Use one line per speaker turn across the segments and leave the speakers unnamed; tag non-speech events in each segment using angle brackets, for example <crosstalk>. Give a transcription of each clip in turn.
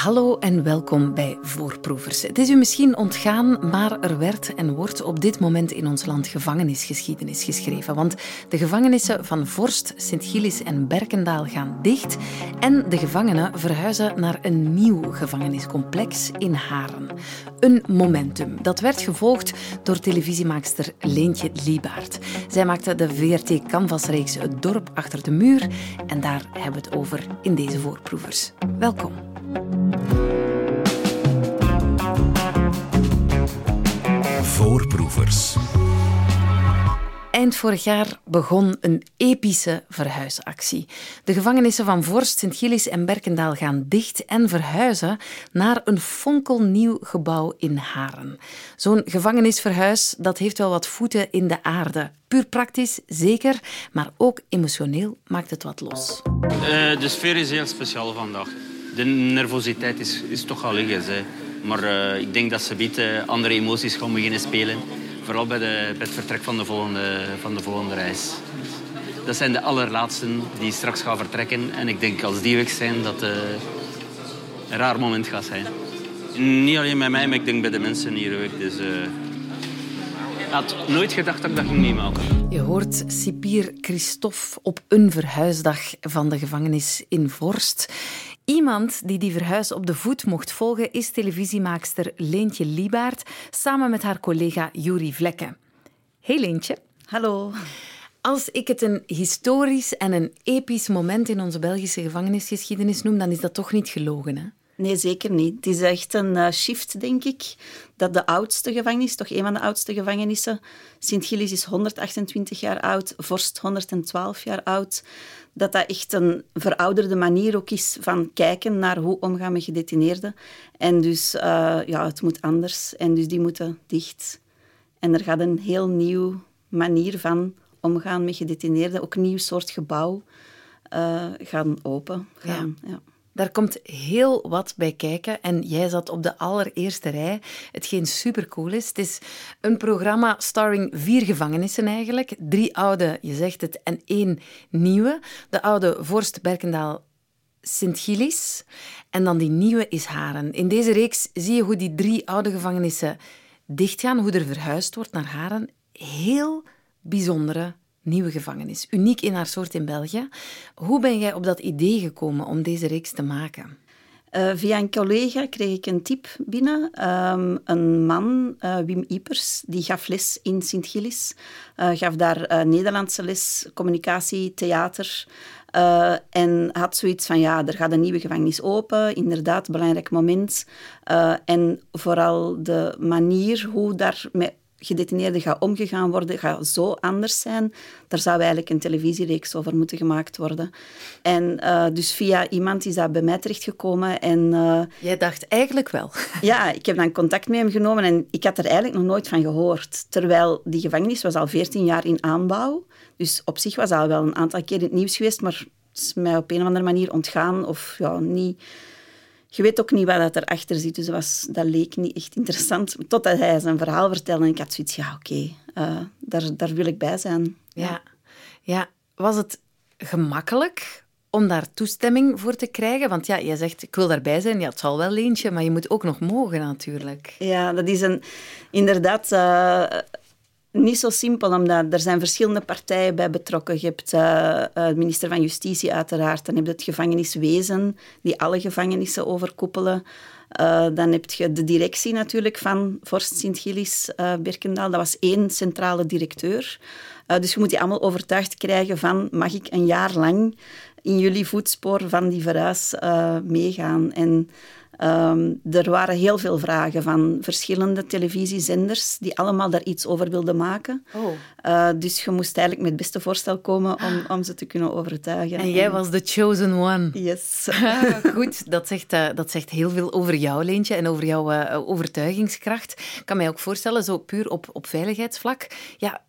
Hallo en welkom bij Voorproevers. Het is u misschien ontgaan, maar er werd en wordt op dit moment in ons land gevangenisgeschiedenis geschreven. Want de gevangenissen van Vorst, Sint-Gillis en Berkendaal gaan dicht en de gevangenen verhuizen naar een nieuw gevangeniscomplex in Haren. Een momentum. Dat werd gevolgd door televisiemaakster Leentje Liebaert. Zij maakte de VRT Canvasreeks Het dorp achter de muur en daar hebben we het over in deze Voorproevers. Welkom.
Voorproevers.
Eind vorig jaar begon een epische verhuisactie. De gevangenissen van Vorst, Sint-Gillis en Berkendaal gaan dicht en verhuizen naar een fonkelnieuw gebouw in Haren. Zo'n gevangenisverhuis dat heeft wel wat voeten in de aarde. Puur praktisch, zeker, maar ook emotioneel maakt het wat los.
Uh, de sfeer is heel speciaal vandaag. De nervositeit is, is toch al liggen. Hè. Maar uh, ik denk dat ze biedt uh, andere emoties gaan beginnen spelen. Vooral bij, de, bij het vertrek van de, volgende, van de volgende reis. Dat zijn de allerlaatsten die straks gaan vertrekken. En ik denk als die weg zijn dat het een raar moment gaat zijn. Niet alleen bij mij, maar ik denk bij de mensen hier ook. Dus, ik had nooit gedacht dat ik dat ging meemaken.
Je hoort cipier Christophe op een verhuisdag van de gevangenis in Vorst. Iemand die die verhuis op de voet mocht volgen is televisiemaakster Leentje Liebaert samen met haar collega Juri Vlekken. Hey Leentje.
Hallo.
Als ik het een historisch en een episch moment in onze Belgische gevangenisgeschiedenis noem, dan is dat toch niet gelogen, hè?
Nee, zeker niet. Het is echt een uh, shift, denk ik, dat de oudste gevangenis, toch een van de oudste gevangenissen, Sint-Gillis is 128 jaar oud, Vorst 112 jaar oud, dat dat echt een verouderde manier ook is van kijken naar hoe omgaan met gedetineerden. En dus, uh, ja, het moet anders. En dus die moeten dicht. En er gaat een heel nieuw manier van omgaan met gedetineerden, ook een nieuw soort gebouw uh, gaan open. Gaan, ja. ja.
Daar komt heel wat bij kijken. En jij zat op de allereerste rij, hetgeen supercool is. Het is een programma starring vier gevangenissen eigenlijk. Drie oude, je zegt het, en één nieuwe. De oude Vorst Berkendaal Sint-Gillis. En dan die nieuwe is Haren. In deze reeks zie je hoe die drie oude gevangenissen dichtgaan, hoe er verhuisd wordt naar Haren. Heel bijzondere nieuwe gevangenis. Uniek in haar soort in België. Hoe ben jij op dat idee gekomen om deze reeks te maken?
Uh, via een collega kreeg ik een tip binnen. Um, een man, uh, Wim Ipers, die gaf les in Sint-Gillis. Uh, gaf daar Nederlandse les, communicatie, theater. en had zoiets van, ja, er gaat een nieuwe gevangenis open. Inderdaad, belangrijk moment. en vooral de manier hoe daar met gedetineerden gaat omgegaan worden, gaat zo anders zijn. Daar zou eigenlijk een televisiereeks over moeten gemaakt worden. En uh, dus via iemand is dat bij mij terechtgekomen. En, uh,
Jij dacht eigenlijk wel. <laughs>
Ja, ik heb dan contact met hem genomen en ik had er eigenlijk nog nooit van gehoord. Terwijl die gevangenis was al 14 jaar in aanbouw. Dus op zich was al wel een aantal keer in het nieuws geweest, maar het is mij op een of andere manier ontgaan of ja, niet je weet ook niet wat erachter zit. Dus dat, was, dat leek niet echt interessant. Totdat hij zijn verhaal vertelde en ik had zoiets ja, oké, okay, uh, eh, daar, daar wil ik bij zijn.
Ja. ja, was het gemakkelijk om daar toestemming voor te krijgen? Want ja, je zegt, ik wil daarbij zijn. Ja, het zal wel eentje, maar je moet ook nog mogen natuurlijk.
Ja, dat is een, inderdaad... Uh, niet zo simpel, omdat er zijn verschillende partijen bij betrokken. Je hebt uh, de minister van Justitie uiteraard, dan heb je het gevangeniswezen, die alle gevangenissen overkoepelen. Uh, dan heb je de directie natuurlijk van Vorst Sint-Gillis uh, Berkendaal. Dat was één centrale directeur. dus je moet die allemaal overtuigd krijgen van mag ik een jaar lang in jullie voetspoor van die verhuis meegaan. En Um, er waren heel veel vragen van verschillende televisiezenders die allemaal daar iets over wilden maken. Oh. Uh, dus je moest eigenlijk met het beste voorstel komen om, om ze te kunnen overtuigen.
En jij was de chosen one.
Yes.
Ah, <laughs> goed, dat zegt, uh, dat zegt heel veel over jou, Leentje, en over jouw uh, overtuigingskracht. Ik kan mij ook voorstellen, zo puur op, op veiligheidsvlak, ja,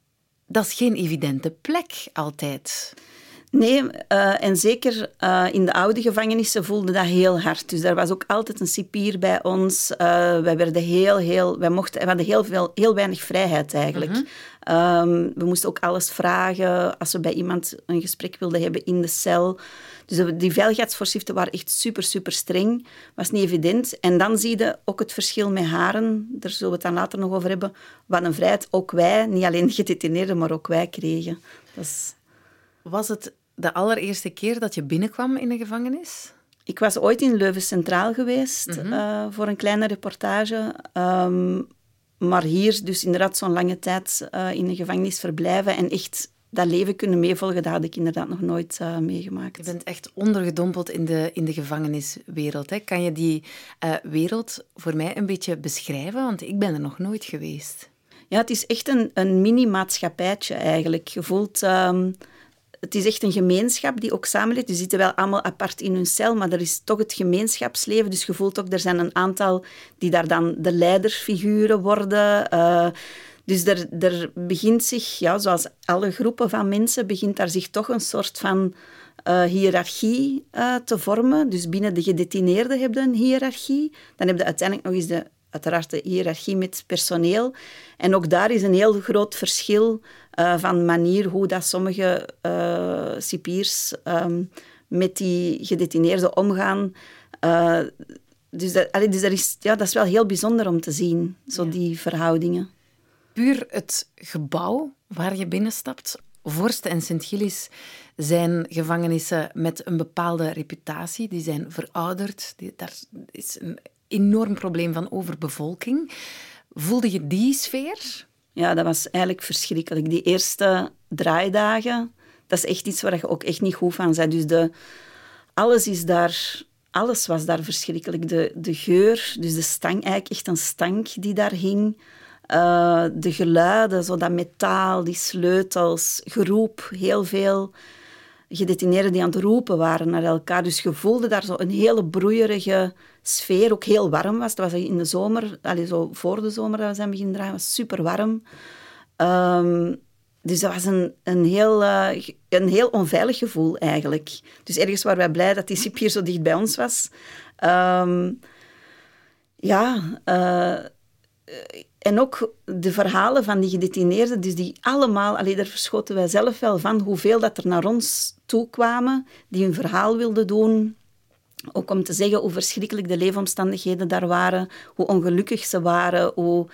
dat is geen evidente plek altijd.
Nee, uh, en zeker uh, in de oude gevangenissen voelde dat heel hard. Dus er was ook altijd een cipier bij ons. Uh, wij, werden heel, heel, wij mochten, we hadden heel, veel, heel weinig vrijheid eigenlijk. -hmm. um, we moesten ook alles vragen. Als we bij iemand een gesprek wilden hebben in de cel, Dus die veiligheidsvoorschriften waren echt super, super streng. Was niet evident. En dan zie je ook het verschil met haren. Daar zullen we het dan later nog over hebben. Wat een vrijheid ook wij, niet alleen gedetineerden, maar ook wij kregen. Dat is...
Was het de allereerste keer dat je binnenkwam in een gevangenis?
Ik was ooit in Leuven Centraal geweest mm voor een kleine reportage. Um, maar hier dus inderdaad zo'n lange tijd uh, in een gevangenis verblijven en echt dat leven kunnen meevolgen, dat had ik inderdaad nog nooit uh, meegemaakt.
Je bent echt ondergedompeld in de, in de gevangeniswereld. Hè? Kan je die wereld voor mij een beetje beschrijven? Want ik ben er nog nooit geweest.
Ja, het is echt een, een mini-maatschappijtje eigenlijk. Je voelt... Um, het is echt een gemeenschap die ook samenleeft. Die zitten wel allemaal apart in hun cel, maar er is toch het gemeenschapsleven. Dus je voelt ook, er zijn een aantal die daar dan de leidersfiguren worden. Uh, dus er, begint zich, ja, zoals alle groepen van mensen, begint daar zich toch een soort van uh, hiërarchie uh, te vormen. Dus binnen de gedetineerden heb je een hiërarchie. Dan heb je uiteindelijk nog eens de, uiteraard de hiërarchie met personeel. En ook daar is een heel groot verschil uh, van manier hoe dat sommige uh, cipiers um, met die gedetineerden omgaan. Uh, dus dat, allee, dus dat, is, ja, dat is wel heel bijzonder om te zien, zo ja. die verhoudingen.
Puur het gebouw waar je binnenstapt. Vorst en Sint-Gillis zijn gevangenissen met een bepaalde reputatie. Die zijn verouderd. Die, daar is een enorm probleem van overbevolking. Voelde je die sfeer?
Ja, dat was eigenlijk verschrikkelijk. Die eerste draaidagen, dat is echt iets waar je ook echt niet goed van bent. Dus de, alles is daar... Alles was daar verschrikkelijk. De, de geur, dus de stank, eigenlijk echt een stank die daar hing. Uh, de geluiden, zo dat metaal, die sleutels, geroep, heel veel gedetineerden die aan het roepen waren naar elkaar. Dus je voelde daar zo een hele broeierige sfeer, ook heel warm was. Het was in de zomer, allez, zo voor de zomer dat we zijn beginnen draaien, was super warm. Um, dus dat was een, een, heel, uh, een heel onveilig gevoel eigenlijk. Dus ergens waren wij blij dat die cipier zo dicht bij ons was. Um, ja, uh, en ook de verhalen van die gedetineerden, dus die allemaal, allee, daar verschoten wij zelf wel van, hoeveel dat er naar ons toe kwamen, die hun verhaal wilden doen. Ook om te zeggen hoe verschrikkelijk de leefomstandigheden daar waren, hoe ongelukkig ze waren, hoe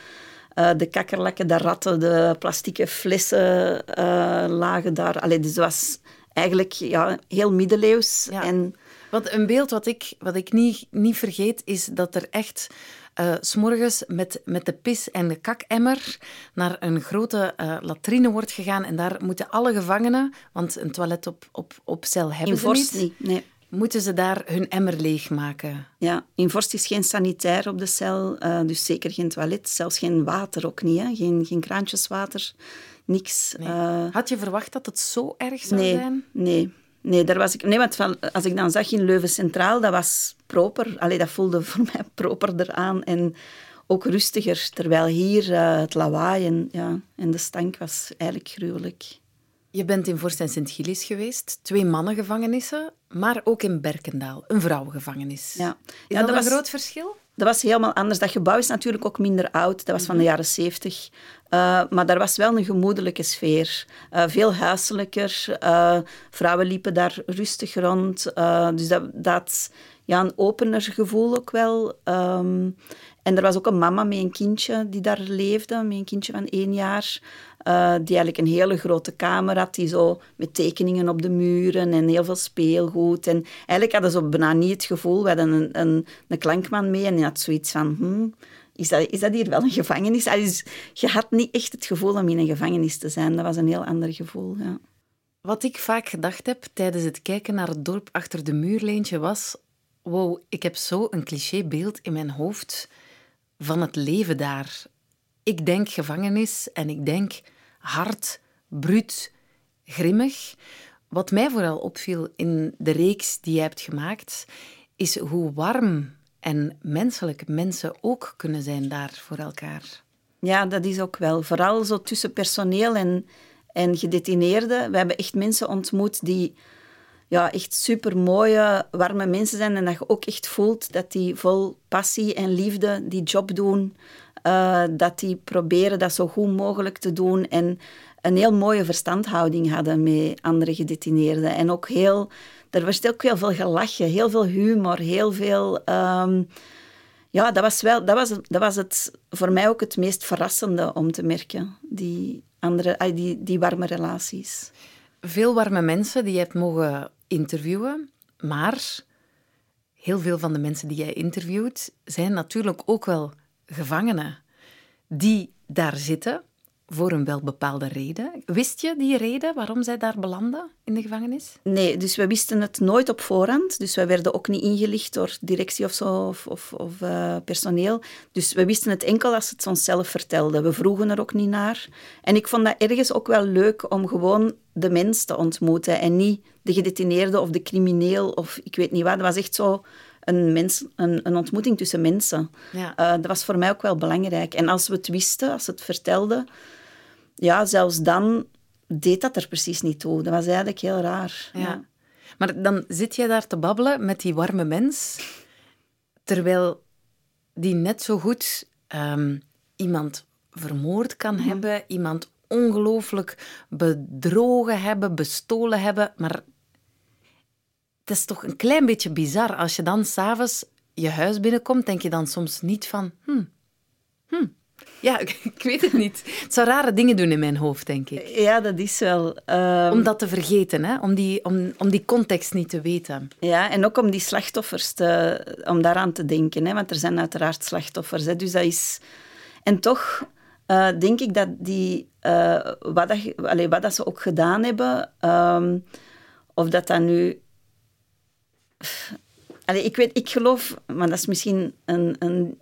uh, de kakkerlakken, de ratten, de plastieke flessen uh, lagen daar. Allee, dus het was eigenlijk ja, heel middeleeuws.
Ja. En... Want een beeld wat ik, wat ik niet, niet vergeet, is dat er echt uh, s'morgens met, met de pis en de kakemmer naar een grote uh, latrine wordt gegaan. En daar moeten alle gevangenen, want een toilet op, op, op cel hebben
In
ze
Vorst
niet,
niet. Nee.
moeten ze daar hun emmer leegmaken.
Ja, in Vorst is geen sanitair op de cel, uh, dus zeker geen toilet, zelfs geen water ook niet. Hè? Geen, geen kraantjeswater, niks.
Nee. Had je verwacht dat het zo erg zou
nee,
zijn?
Nee, Nee, daar was ik, nee, want van, als ik dan zag in Leuven Centraal, dat was proper. Allee, dat voelde <laughs> voor mij properder aan en ook rustiger. Terwijl hier uh, het lawaai en, ja, en de stank was eigenlijk gruwelijk.
Je bent in Vorst en Sint-Gillis geweest, twee mannengevangenissen, maar ook in Berkendaal, een vrouwengevangenis.
Ja.
Is
ja,
dat,
dat
een
was,
groot verschil?
Dat was helemaal anders. Dat gebouw is natuurlijk ook minder oud. Dat was van de jaren zeventig. Uh, maar daar was wel een gemoedelijke sfeer. Uh, veel huiselijker. Uh, vrouwen liepen daar rustig rond. dus dat, dat ja, een opener gevoel ook wel. Um, en er was ook een mama met een kindje die daar leefde, met een kindje van één jaar. Uh, die eigenlijk een hele grote kamer had, die zo met tekeningen op de muren en heel veel speelgoed. En eigenlijk hadden ze bijna niet het gevoel, we hadden een, een, een klankman mee en die had zoiets van... Hmm, is dat, is dat hier wel een gevangenis? Dus je had niet echt het gevoel om in een gevangenis te zijn. Dat was een heel ander gevoel, ja.
Wat ik vaak gedacht heb tijdens het kijken naar het dorp achter de muurleentje was... Wow, ik heb zo een clichébeeld in mijn hoofd van het leven daar. Ik denk gevangenis en ik denk hard, bruut, grimmig. Wat mij vooral opviel in de reeks die je hebt gemaakt, is hoe warm en menselijk mensen ook kunnen zijn daar voor elkaar.
Ja, dat is ook wel. Vooral zo tussen personeel en, en gedetineerden. We hebben echt mensen ontmoet die ja, echt super mooie, warme mensen zijn. En dat je ook echt voelt dat die vol passie en liefde die job doen. Uh, dat die proberen dat zo goed mogelijk te doen. En een heel mooie verstandhouding hadden met andere gedetineerden. En ook heel er werd ook heel veel gelachen, heel veel humor, heel veel... ehm, ja, dat was, wel, dat, was, dat was het, voor mij ook het meest verrassende om te merken, die, andere, die, die warme relaties.
Veel warme mensen die je hebt mogen interviewen, maar heel veel van de mensen die jij interviewt zijn natuurlijk ook wel gevangenen die daar zitten voor een wel bepaalde reden. Wist je die reden waarom zij daar belanden in de gevangenis?
Nee, dus we wisten het nooit op voorhand. Dus wij werden ook niet ingelicht door directie of zo, of, of, of uh, personeel. Dus we wisten het enkel als het onszelf vertelde. We vroegen er ook niet naar. En ik vond dat ergens ook wel leuk om gewoon de mens te ontmoeten en niet de gedetineerde of de crimineel of ik weet niet wat. Dat was echt zo een, mens, een, een ontmoeting tussen mensen.
Ja.
Uh, dat was voor mij ook wel belangrijk. En als we het wisten, als we het vertelden, ja, zelfs dan deed dat er precies niet toe. Dat was eigenlijk heel raar.
Ja. ja. Maar dan zit jij daar te babbelen met die warme mens, terwijl die net zo goed um, iemand vermoord kan hebben, iemand ongelooflijk bedrogen hebben, bestolen hebben, maar het is toch een klein beetje bizar als je dan s'avonds je huis binnenkomt, denk je dan soms niet van, hmm, ja, <laughs> ik weet het niet. Het zou rare dingen doen in mijn hoofd, denk ik.
Ja, dat is wel... Um...
Om dat te vergeten, hè? Om, die, om, om die context niet te weten.
Ja, en ook om die slachtoffers te, om daaraan te denken. Hè? Want er zijn uiteraard slachtoffers. Hè? Dus dat is... En toch uh, denk ik dat die... Uh, wat, dat, allez, wat dat ze ook gedaan hebben, um, of dat dat nu... Allee, ik weet, ik geloof, maar dat is misschien een, een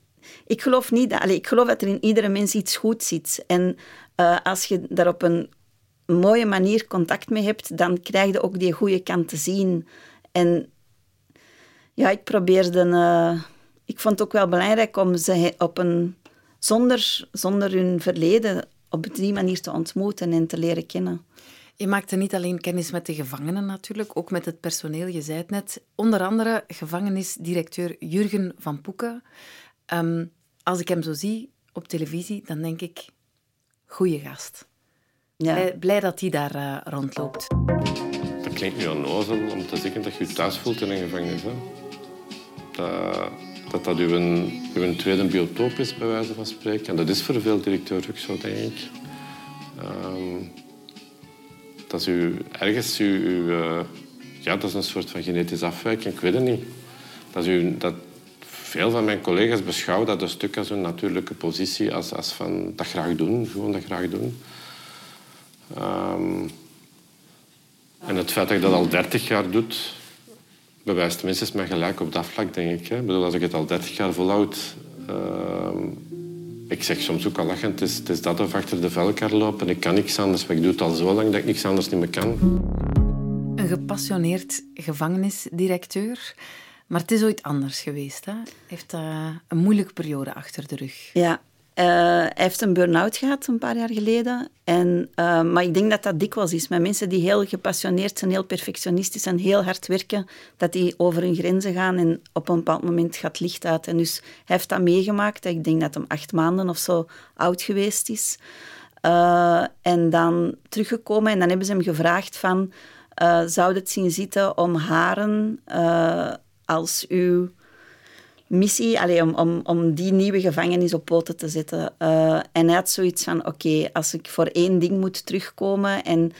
ik geloof niet dat... Allez, ik geloof dat er in iedere mens iets goed zit. En uh, als je daar op een mooie manier contact mee hebt, dan krijg je ook die goede kant te zien. En ja, ik probeerde... Uh, ik vond het ook wel belangrijk om ze op een... Zonder, zonder hun verleden op die manier te ontmoeten en te leren kennen.
Je maakte niet alleen kennis met de gevangenen natuurlijk, ook met het personeel. Je zei het net. Onder andere gevangenisdirecteur Jurgen van Poeken. Um, als ik hem zo zie op televisie, dan denk ik, goeie gast. Ja. Blij, blij, dat hij daar uh, rondloopt.
Dat klinkt nu onnozel om te zeggen dat je je thuis voelt in een gevangenis. Hè? Dat, dat dat uw, uw tweede biotoop is, bij wijze van spreken. En dat is voor veel directeurs ook zo, denk ik. Um, dat is u, ergens uw, uw uh, ja, dat is een soort van genetische afwijking, ik weet het niet. Dat, is dat, veel van mijn collega's beschouwen dat een stuk als een natuurlijke positie, als, als van dat graag doen, gewoon dat graag doen. Um, en het feit dat ik dat al 30 jaar doe, bewijst minstens mij gelijk op dat vlak, denk ik. Ik bedoel, als ik het al 30 jaar volhoud... Uh, ik zeg soms ook al lachend, het is, het is dat of achter de velkar lopen. Ik kan niks anders, maar ik doe het al zo lang dat ik niks anders niet meer kan.
Een gepassioneerd gevangenisdirecteur... Maar het is ooit anders geweest. Hè? Hij heeft uh, een moeilijke periode achter de rug.
Ja, uh, hij heeft een burn-out gehad een paar jaar geleden. En, uh, maar ik denk dat dat dikwijls is. Met mensen die heel gepassioneerd zijn, heel perfectionistisch en heel hard werken, dat die over hun grenzen gaan en op een bepaald moment gaat licht uit. En dus hij heeft dat meegemaakt. Ik denk dat hij acht maanden of zo oud geweest is. Uh, en dan teruggekomen en dan hebben ze hem gevraagd van... zou het zien zitten om haren als uw missie, allee, om, om, om die nieuwe gevangenis op poten te zetten. Uh, en hij had zoiets van, oké, als ik voor één ding moet terugkomen en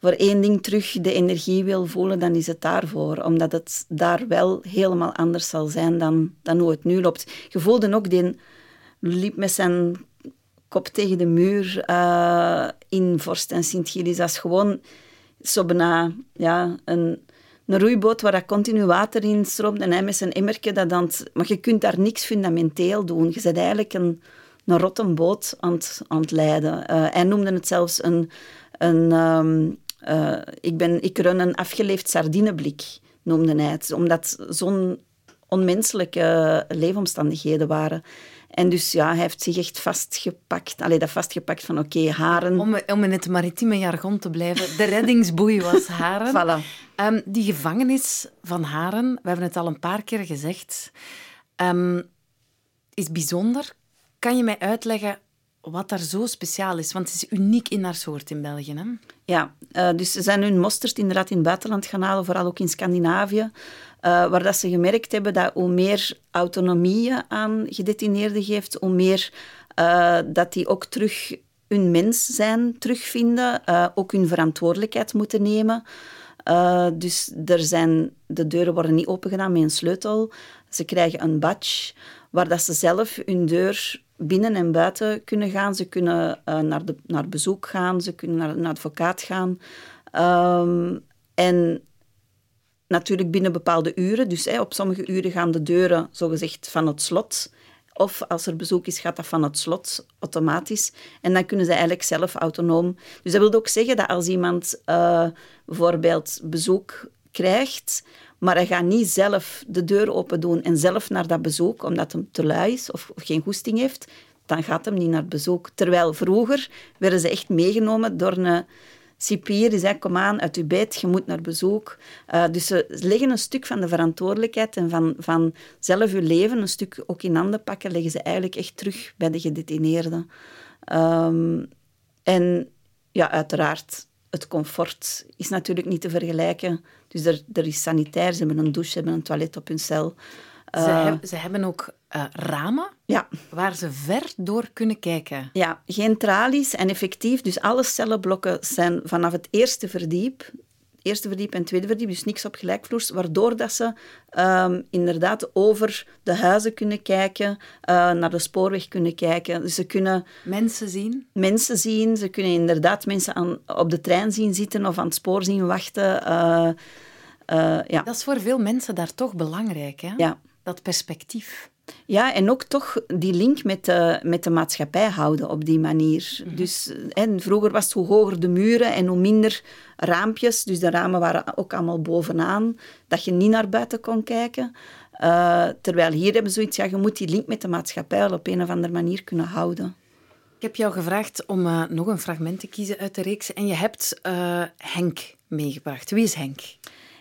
voor één ding terug de energie wil voelen, dan is het daarvoor. Omdat het daar wel helemaal anders zal zijn dan, dan hoe het nu loopt. Je voelde ook, die liep met zijn kop tegen de muur uh, in Vorst en Sint-Gilles. Dat is gewoon zo bijna ja, een een roeiboot waar dat continu water in stroomt en hij met zijn emmerke dat dan... Maar je kunt daar niks fundamenteel doen. Je bent eigenlijk een, een rotte boot aan het, aan het leiden. Uh, hij noemde het zelfs een... een um, uh, ik, ben, ik run een afgeleefd sardineblik, noemde hij het. Omdat zo'n onmenselijke leefomstandigheden waren. En dus ja, hij heeft zich echt vastgepakt. Allee, dat vastgepakt van oké, okay, haren...
Om, om in het maritieme jargon te blijven. De reddingsboei was <laughs> haren.
voilà.
Um, die gevangenis van haren, we hebben het al een paar keer gezegd, um, is bijzonder. Kan je mij uitleggen wat daar zo speciaal is? Want het is uniek in haar soort in België. Hè?
Ja, uh, dus ze zijn hun mosterd inderdaad in het buitenland gaan halen, vooral ook in Scandinavië. Uh, waar dat ze gemerkt hebben dat hoe meer autonomie je aan gedetineerden geeft, hoe meer uh, dat die ook terug hun mens zijn terugvinden, ook hun verantwoordelijkheid moeten nemen. dus er zijn, de deuren worden niet opengedaan met een sleutel. Ze krijgen een badge waar dat ze zelf hun deur binnen en buiten kunnen gaan. Ze kunnen naar, de, naar bezoek gaan, ze kunnen naar een advocaat gaan. Um, en natuurlijk binnen bepaalde uren. Dus hè, op sommige uren gaan de deuren zogezegd van het slot. Of als er bezoek is, gaat dat van het slot automatisch. En dan kunnen ze eigenlijk zelf autonoom. Dus dat wil ook zeggen dat als iemand uh, bijvoorbeeld bezoek krijgt, maar hij gaat niet zelf de deur open doen en zelf naar dat bezoek, omdat hij te lui is of, geen goesting heeft, dan gaat hem niet naar bezoek. Terwijl vroeger werden ze echt meegenomen door een cipier die zei, kom aan, uit je bed, je moet naar bezoek. Uh, dus ze leggen een stuk van de verantwoordelijkheid en van, van zelf je leven een stuk ook in handen pakken, leggen ze eigenlijk echt terug bij de gedetineerden. Um, en ja, uiteraard, het comfort is natuurlijk niet te vergelijken. Dus er, er is sanitair, ze hebben een douche, ze hebben een toilet op hun cel.
Ze, heb, ze hebben ook uh, ramen
ja.
waar ze ver door kunnen kijken.
Ja, geen tralies en effectief. Dus alle cellenblokken zijn vanaf het eerste verdiep eerste verdiep en tweede verdiep, dus niks op gelijkvloers, waardoor dat ze um, inderdaad over de huizen kunnen kijken, uh, naar de spoorweg kunnen kijken. Dus ze kunnen...
Mensen zien?
Mensen zien. Ze kunnen inderdaad mensen aan, op de trein zien zitten of aan het spoor zien wachten. Uh, uh, ja.
Dat is voor veel mensen daar toch belangrijk, hè?
Ja.
Dat perspectief.
Ja, en ook toch die link met de, met de maatschappij houden op die manier. Mm -hmm. Dus en vroeger was het hoe hoger de muren en hoe minder raampjes. Dus de ramen waren ook allemaal bovenaan, dat je niet naar buiten kon kijken. Uh, terwijl hier hebben ze zoiets, ja, je moet die link met de maatschappij op een of andere manier kunnen houden.
Ik heb jou gevraagd om uh, nog een fragment te kiezen uit de reeks en je hebt uh, Henk meegebracht. Wie is Henk?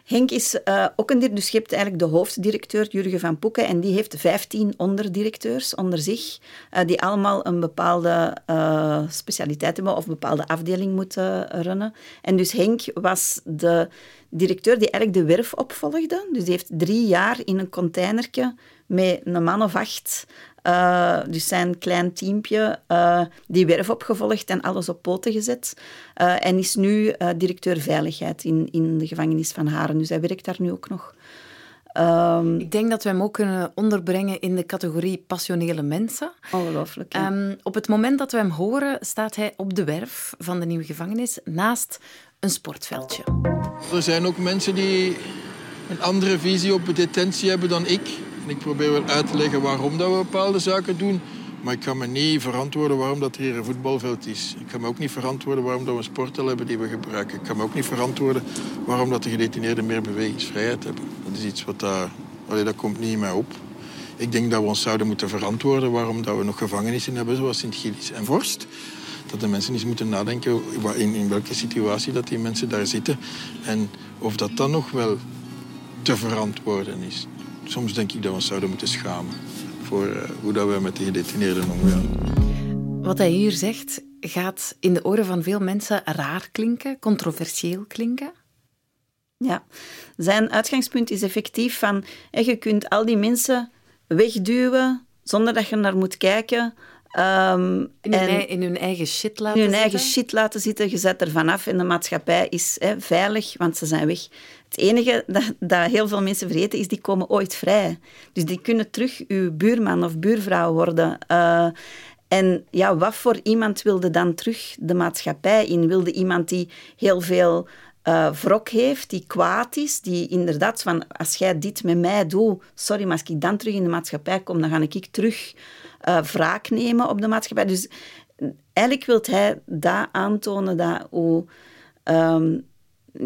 Henk is uh, ook een dus je hebt eigenlijk de hoofddirecteur, Jurgen van Poeken, en die heeft 15 onderdirecteurs onder zich, uh, die allemaal een bepaalde uh, specialiteit hebben of een bepaalde afdeling moeten runnen. En dus Henk was de directeur die eigenlijk de werf opvolgde. Dus die heeft drie jaar in een containertje met een man of acht uh, dus zijn klein teampje uh, die werf opgevolgd en alles op poten gezet. Uh, en is nu directeur veiligheid in, in de gevangenis van Haren. Dus hij werkt daar nu ook nog.
Um, ik denk dat we hem ook kunnen onderbrengen in de categorie passionele mensen.
Ongelooflijk. Ja.
Um, op het moment dat we hem horen, staat hij op de werf van de nieuwe gevangenis naast een sportveldje.
Er zijn ook mensen die een andere visie op detentie hebben dan ik. Ik probeer wel uit te leggen waarom dat we bepaalde zaken doen. Maar ik kan me niet verantwoorden waarom dat hier een voetbalveld is. Ik kan me ook niet verantwoorden waarom dat we een sporthal hebben die we gebruiken. Ik kan me ook niet verantwoorden waarom dat de gedetineerden meer bewegingsvrijheid hebben. Dat is iets wat daar... Dat komt niet in mij op. Ik denk dat we ons zouden moeten verantwoorden waarom dat we nog gevangenissen hebben, zoals Sint-Gilles en Vorst. Dat de mensen eens moeten nadenken in, in welke situatie dat die mensen daar zitten. En of dat dan nog wel te verantwoorden is soms denk ik dat we ons zouden moeten schamen voor uh, hoe dat we met de gedetineerden omgaan.
Wat hij hier zegt gaat in de oren van veel mensen raar klinken, controversieel klinken.
Ja, zijn uitgangspunt is effectief van je kunt al die mensen wegduwen zonder dat je naar moet kijken. Um,
in, hun en in, hun eigen shit laten
in hun
zitten?
eigen shit laten zitten. Je zet er vanaf en de maatschappij is hè, veilig, want ze zijn weg. Het enige dat, dat, heel veel mensen vergeten is, die komen ooit vrij. Dus die kunnen terug uw buurman of buurvrouw worden. Uh, en ja, wat voor iemand wilde dan terug de maatschappij in? Wilde iemand die heel veel uh, wrok heeft, die kwaad is, die inderdaad van, als jij dit met mij doet, sorry, maar als ik dan terug in de maatschappij kom, dan ga ik terug uh, wraak nemen op de maatschappij. Dus eigenlijk wil hij dat aantonen, dat hoe, um,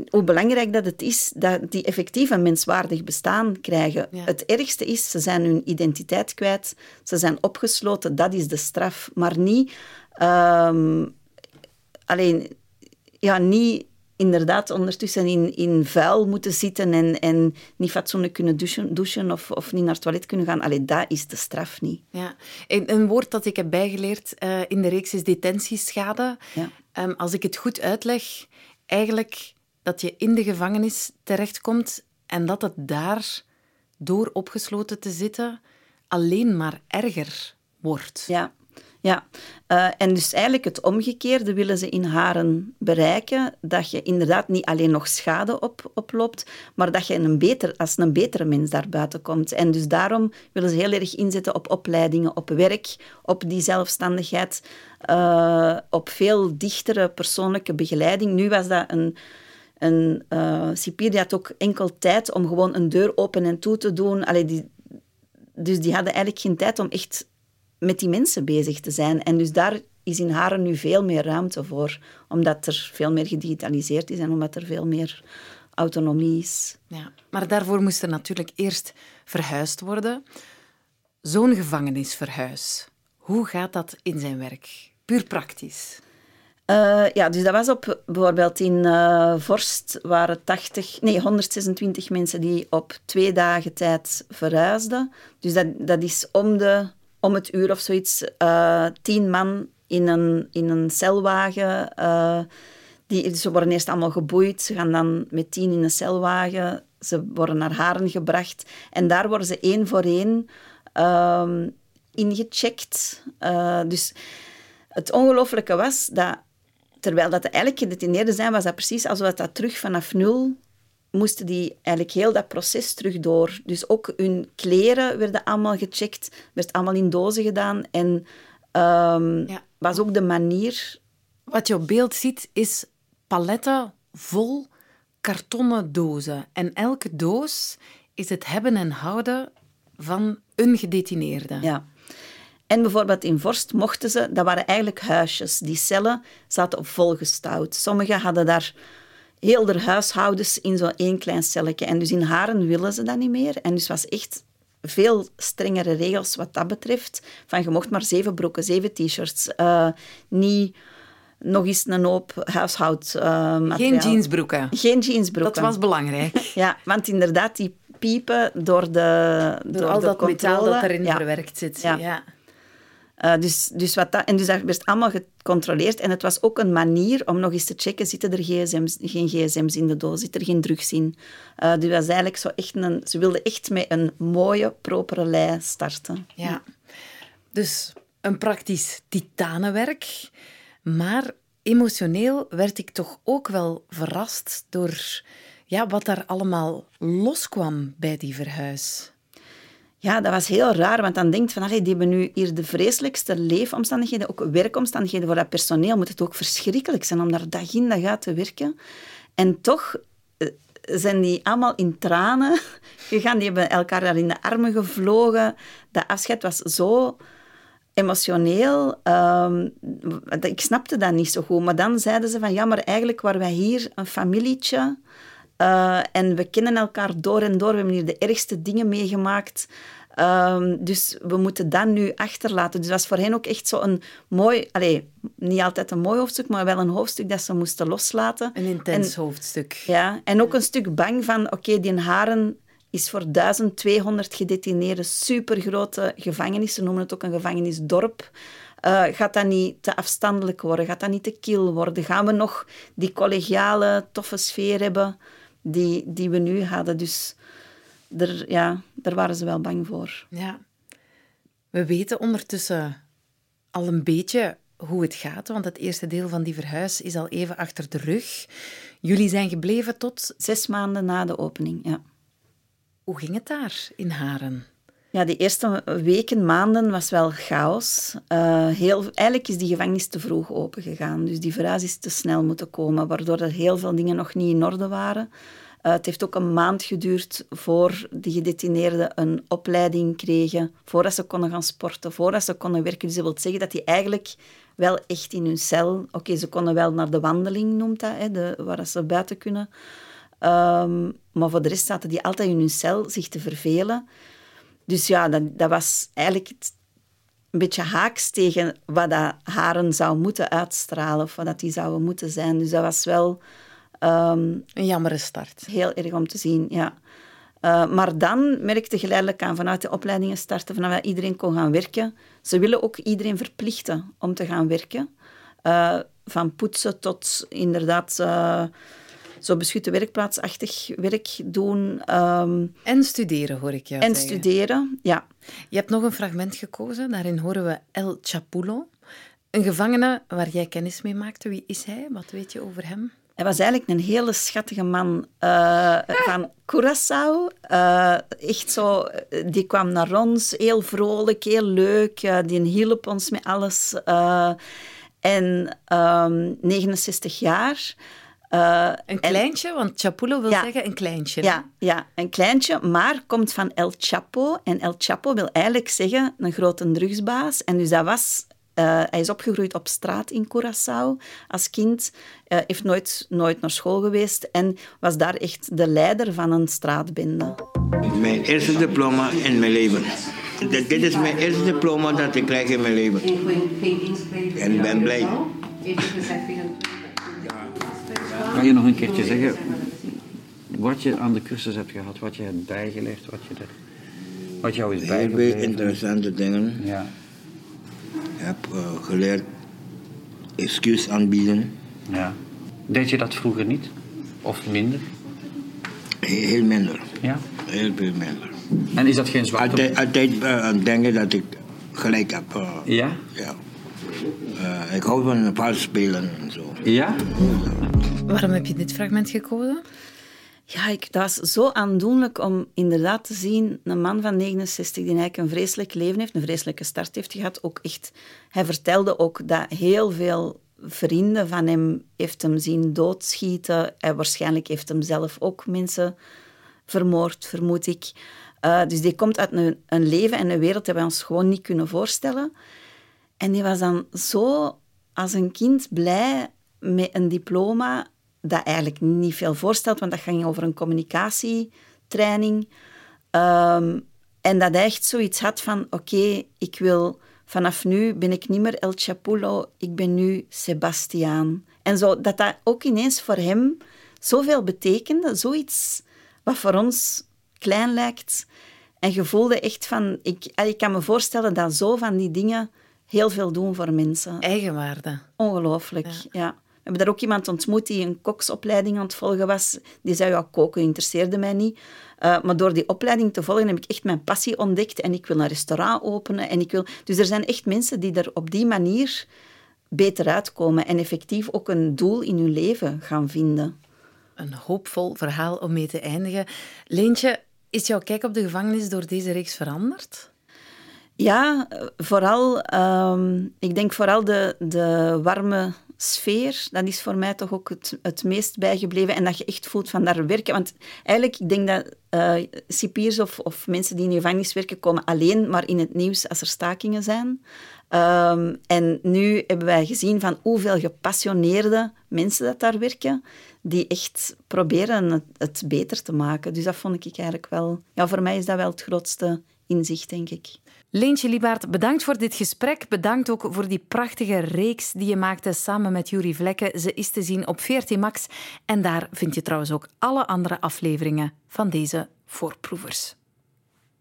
hoe belangrijk dat het is dat die effectief een menswaardig bestaan krijgen. Ja. Het ergste is, ze zijn hun identiteit kwijt, ze zijn opgesloten, dat is de straf. Maar niet... Um, alleen, ja, niet inderdaad ondertussen in, in vuil moeten zitten en, en niet fatsoenlijk kunnen douchen, douchen of, of niet naar het toilet kunnen gaan. Allee, dat is de straf niet.
Ja. Een, een woord dat ik heb bijgeleerd uh, in de reeks is detentieschade.
Ja.
Um, als ik het goed uitleg, eigenlijk dat je in de gevangenis terechtkomt en dat het daar, door opgesloten te zitten, alleen maar erger wordt.
Ja, ja. Uh, en dus eigenlijk het omgekeerde willen ze in Haren bereiken. Dat je inderdaad niet alleen nog schade op, oploopt, maar dat je een beter, als een betere mens daar buiten komt. En dus daarom willen ze heel erg inzetten op opleidingen, op werk, op die zelfstandigheid, uh, op veel dichtere persoonlijke begeleiding. Nu was dat een een uh, cipier die had ook enkel tijd om gewoon een deur open en toe te doen. Allee, die, dus die hadden eigenlijk geen tijd om echt met die mensen bezig te zijn. En dus daar is in Haren nu veel meer ruimte voor, omdat er veel meer gedigitaliseerd is en omdat er veel meer autonomie is.
Ja, maar daarvoor moest er natuurlijk eerst verhuisd worden. Zo'n gevangenisverhuis, hoe gaat dat in zijn werk? Puur praktisch.
Uh, ja, dus dat was op bijvoorbeeld in uh, Vorst waren 80, nee, 126 mensen die op twee dagen tijd verhuisden. Dus dat, dat is om, de, om het uur of zoiets uh, tien man in een, in een celwagen. die, ze worden eerst allemaal geboeid, ze gaan dan met tien in een celwagen, ze worden naar Haren gebracht en daar worden ze één voor één ehm, ingecheckt. dus het ongelooflijke was dat Terwijl dat eigenlijk gedetineerden zijn, was dat precies alsof dat terug vanaf nul moesten die eigenlijk heel dat proces terug door. Dus ook hun kleren werden allemaal gecheckt, werd allemaal in dozen gedaan. En um, ja. was ook de manier...
Wat je op beeld ziet, is paletten vol kartonnen dozen. En elke doos is het hebben en houden van een gedetineerde.
Ja. En bijvoorbeeld in Vorst mochten ze, dat waren eigenlijk huisjes. Die cellen zaten op volgestouwd. Sommigen hadden daar heel de huishoudens in zo'n één klein celletje. En dus in Haren willen ze dat niet meer. En dus was echt veel strengere regels wat dat betreft. Van je mocht maar zeven broeken, zeven t-shirts. Uh, niet nog eens een hoop huishoudmateriaal.
Uh, Geen jeansbroeken.
Geen jeansbroeken.
Dat was belangrijk. <laughs>
ja, want inderdaad, die piepen door de
Door, door al
de
dat
controle.
metaal dat erin ja. verwerkt zit. Ja. ja.
Uh, dus, dus wat dat, en dus dat werd allemaal gecontroleerd. En het was ook een manier om nog eens te checken, zitten er gsm's, geen gsm's in de doos, zit er geen drugs in. Uh, dus was eigenlijk zo echt een, ze wilden echt met een mooie, propere lei starten.
Ja, dus een praktisch titanenwerk. Maar emotioneel werd ik toch ook wel verrast door ja, wat daar allemaal loskwam bij die verhuis.
Ja, dat was heel raar, want dan denkt van, allee, die hebben nu hier de vreselijkste leefomstandigheden, ook werkomstandigheden voor dat personeel, moet het ook verschrikkelijk zijn om daar dag in dag uit te werken. En toch eh, zijn die allemaal in tranen <laughs> gegaan, die hebben elkaar daar in de armen gevlogen. Dat afscheid was zo emotioneel. Um, ik snapte dat niet zo goed, maar dan zeiden ze van, ja, maar eigenlijk waren wij hier een familietje... Uh, en we kennen elkaar door en door. We hebben hier de ergste dingen meegemaakt. Um, dus we moeten dat nu achterlaten. Dus dat was voor hen ook echt zo een mooi... Allez, niet altijd een mooi hoofdstuk, maar wel een hoofdstuk dat ze moesten loslaten.
Een intens en, hoofdstuk.
Ja, en ook een stuk bang van... Oké, okay, die haren is voor 1200 gedetineerden supergrote gevangenis. Ze noemen het ook een gevangenisdorp. Uh, gaat dat niet te afstandelijk worden? Gaat dat niet te kil worden? Gaan we nog die collegiale, toffe sfeer hebben die, die we nu hadden? Dus er, ja, daar waren ze wel bang voor.
Ja. We weten ondertussen al een beetje hoe het gaat, want het eerste deel van die verhuis is al even achter de rug. Jullie zijn gebleven tot...
Zes maanden na de opening, ja.
Hoe ging het daar in Haren?
Ja, die eerste weken, maanden was wel chaos. Uh, heel, eigenlijk is die gevangenis te vroeg opengegaan. Dus die verhuis is te snel moeten komen, waardoor er heel veel dingen nog niet in orde waren. Uh, het heeft ook een maand geduurd voor die gedetineerden een opleiding kregen, voordat ze konden gaan sporten, voordat ze konden werken. Dus dat wil zeggen dat die eigenlijk wel echt in hun cel... Oké, ze konden wel naar de wandeling, noemt dat, hè, de, waar ze buiten kunnen. Um, maar voor de rest zaten die altijd in hun cel zich te vervelen. Dus ja, dat, dat was eigenlijk een beetje haaks tegen wat dat Haren zou moeten uitstralen, of wat dat die zouden moeten zijn. Dus dat was wel Um,
een jammere start.
Heel erg om te zien, ja. Uh, maar dan merkte geleidelijk aan, vanuit de opleidingen starten, vanaf dat iedereen kon gaan werken. Ze willen ook iedereen verplichten om te gaan werken. Uh, van poetsen tot inderdaad uh, zo beschutte werkplaatsachtig werk doen. Um,
en studeren, hoor ik jou
En
zeggen.
studeren, ja.
Je hebt nog een fragment gekozen. Daarin horen we El Chapulo. Een gevangene waar jij kennis mee maakte. Wie is hij? Wat weet je over hem?
Hij was eigenlijk een hele schattige man uh, van Curaçao. Uh, echt zo, die kwam naar ons, heel vrolijk, heel leuk. Uh, die hielp ons met alles. en um, 69 jaar.
Een kleintje, en, want Chapulo wil
ja,
zeggen een kleintje.
Ja, ja, een kleintje, maar komt van El Chapo. En El Chapo wil eigenlijk zeggen een grote drugsbaas. En dus dat was uh, hij is opgegroeid op straat in Curaçao als kind. Uh, heeft nooit, nooit naar school geweest en was daar echt de leider van een straatbende.
Mijn eerste diploma in mijn leven. Dit is mijn eerste diploma dat ik krijg in mijn leven. En ik ben blij.
Kan je nog een keertje zeggen wat je aan de cursus hebt gehad, wat je hebt bijgeleerd, wat, je er, wat jou is bijgebleven?
Heel veel interessante dingen.
Ja.
Ik heb uh, geleerd excuus aanbieden.
Ja. Deed je dat vroeger niet? Of minder?
Heel, heel minder.
Ja?
Heel veel minder.
En is dat geen zwakte?
Altijd, altijd uh, denken dat ik gelijk heb. Uh,
ja?
Ja. ik hou van vals spelen en zo.
Ja?
Waarom heb je dit fragment gekozen?
Ja, ik, dat was zo aandoenlijk om inderdaad te zien een man van 69 die eigenlijk een vreselijk leven heeft, een vreselijke start heeft gehad. Ook echt, hij vertelde ook dat heel veel vrienden van hem heeft hem zien doodschieten. Hij waarschijnlijk heeft hem zelf ook mensen vermoord, vermoed ik. Uh, dus die komt uit een, een leven en een wereld die wij ons gewoon niet kunnen voorstellen. En die was dan zo als een kind blij met een diploma dat eigenlijk niet veel voorstelt, want dat ging over een communicatietraining. Um, en dat hij echt zoiets had van, oké, okay, ik wil... Vanaf nu ben ik niet meer El Chapulo, ik ben nu Sebastiaan. En zo, dat dat ook ineens voor hem zoveel betekende, zoiets wat voor ons klein lijkt. En je voelde echt van... Ik, ik kan me voorstellen dat zo van die dingen heel veel doen voor mensen.
Eigenwaarde.
Ongelooflijk, ja. ja. Hebben daar ook iemand ontmoet die een koksopleiding aan het volgen was. Die zei, ja, koken interesseerde mij niet. Uh, maar door die opleiding te volgen heb ik echt mijn passie ontdekt. En ik wil een restaurant openen. En ik wil... Dus er zijn echt mensen die er op die manier beter uitkomen. En effectief ook een doel in hun leven gaan vinden.
Een hoopvol verhaal om mee te eindigen. Leentje, is jouw kijk op de gevangenis door deze reeks veranderd?
Ja, vooral... Um, ik denk vooral de, de warme sfeer, dat is voor mij toch ook het, het meest bijgebleven. En dat je echt voelt van daar werken. Want eigenlijk, ik denk dat uh, cipiers of, of mensen die in gevangenis werken, komen alleen maar in het nieuws als er stakingen zijn. Um, en nu hebben wij gezien van hoeveel gepassioneerde mensen dat daar werken, die echt proberen het, het beter te maken. Dus dat vond ik eigenlijk wel... Ja, voor mij is dat wel het grootste inzicht, denk ik.
Leentje Liebaert, bedankt voor dit gesprek. Bedankt ook voor die prachtige reeks die je maakte samen met Jury Vlekken. Ze is te zien op 14 Max. En daar vind je trouwens ook alle andere afleveringen van deze voorproevers.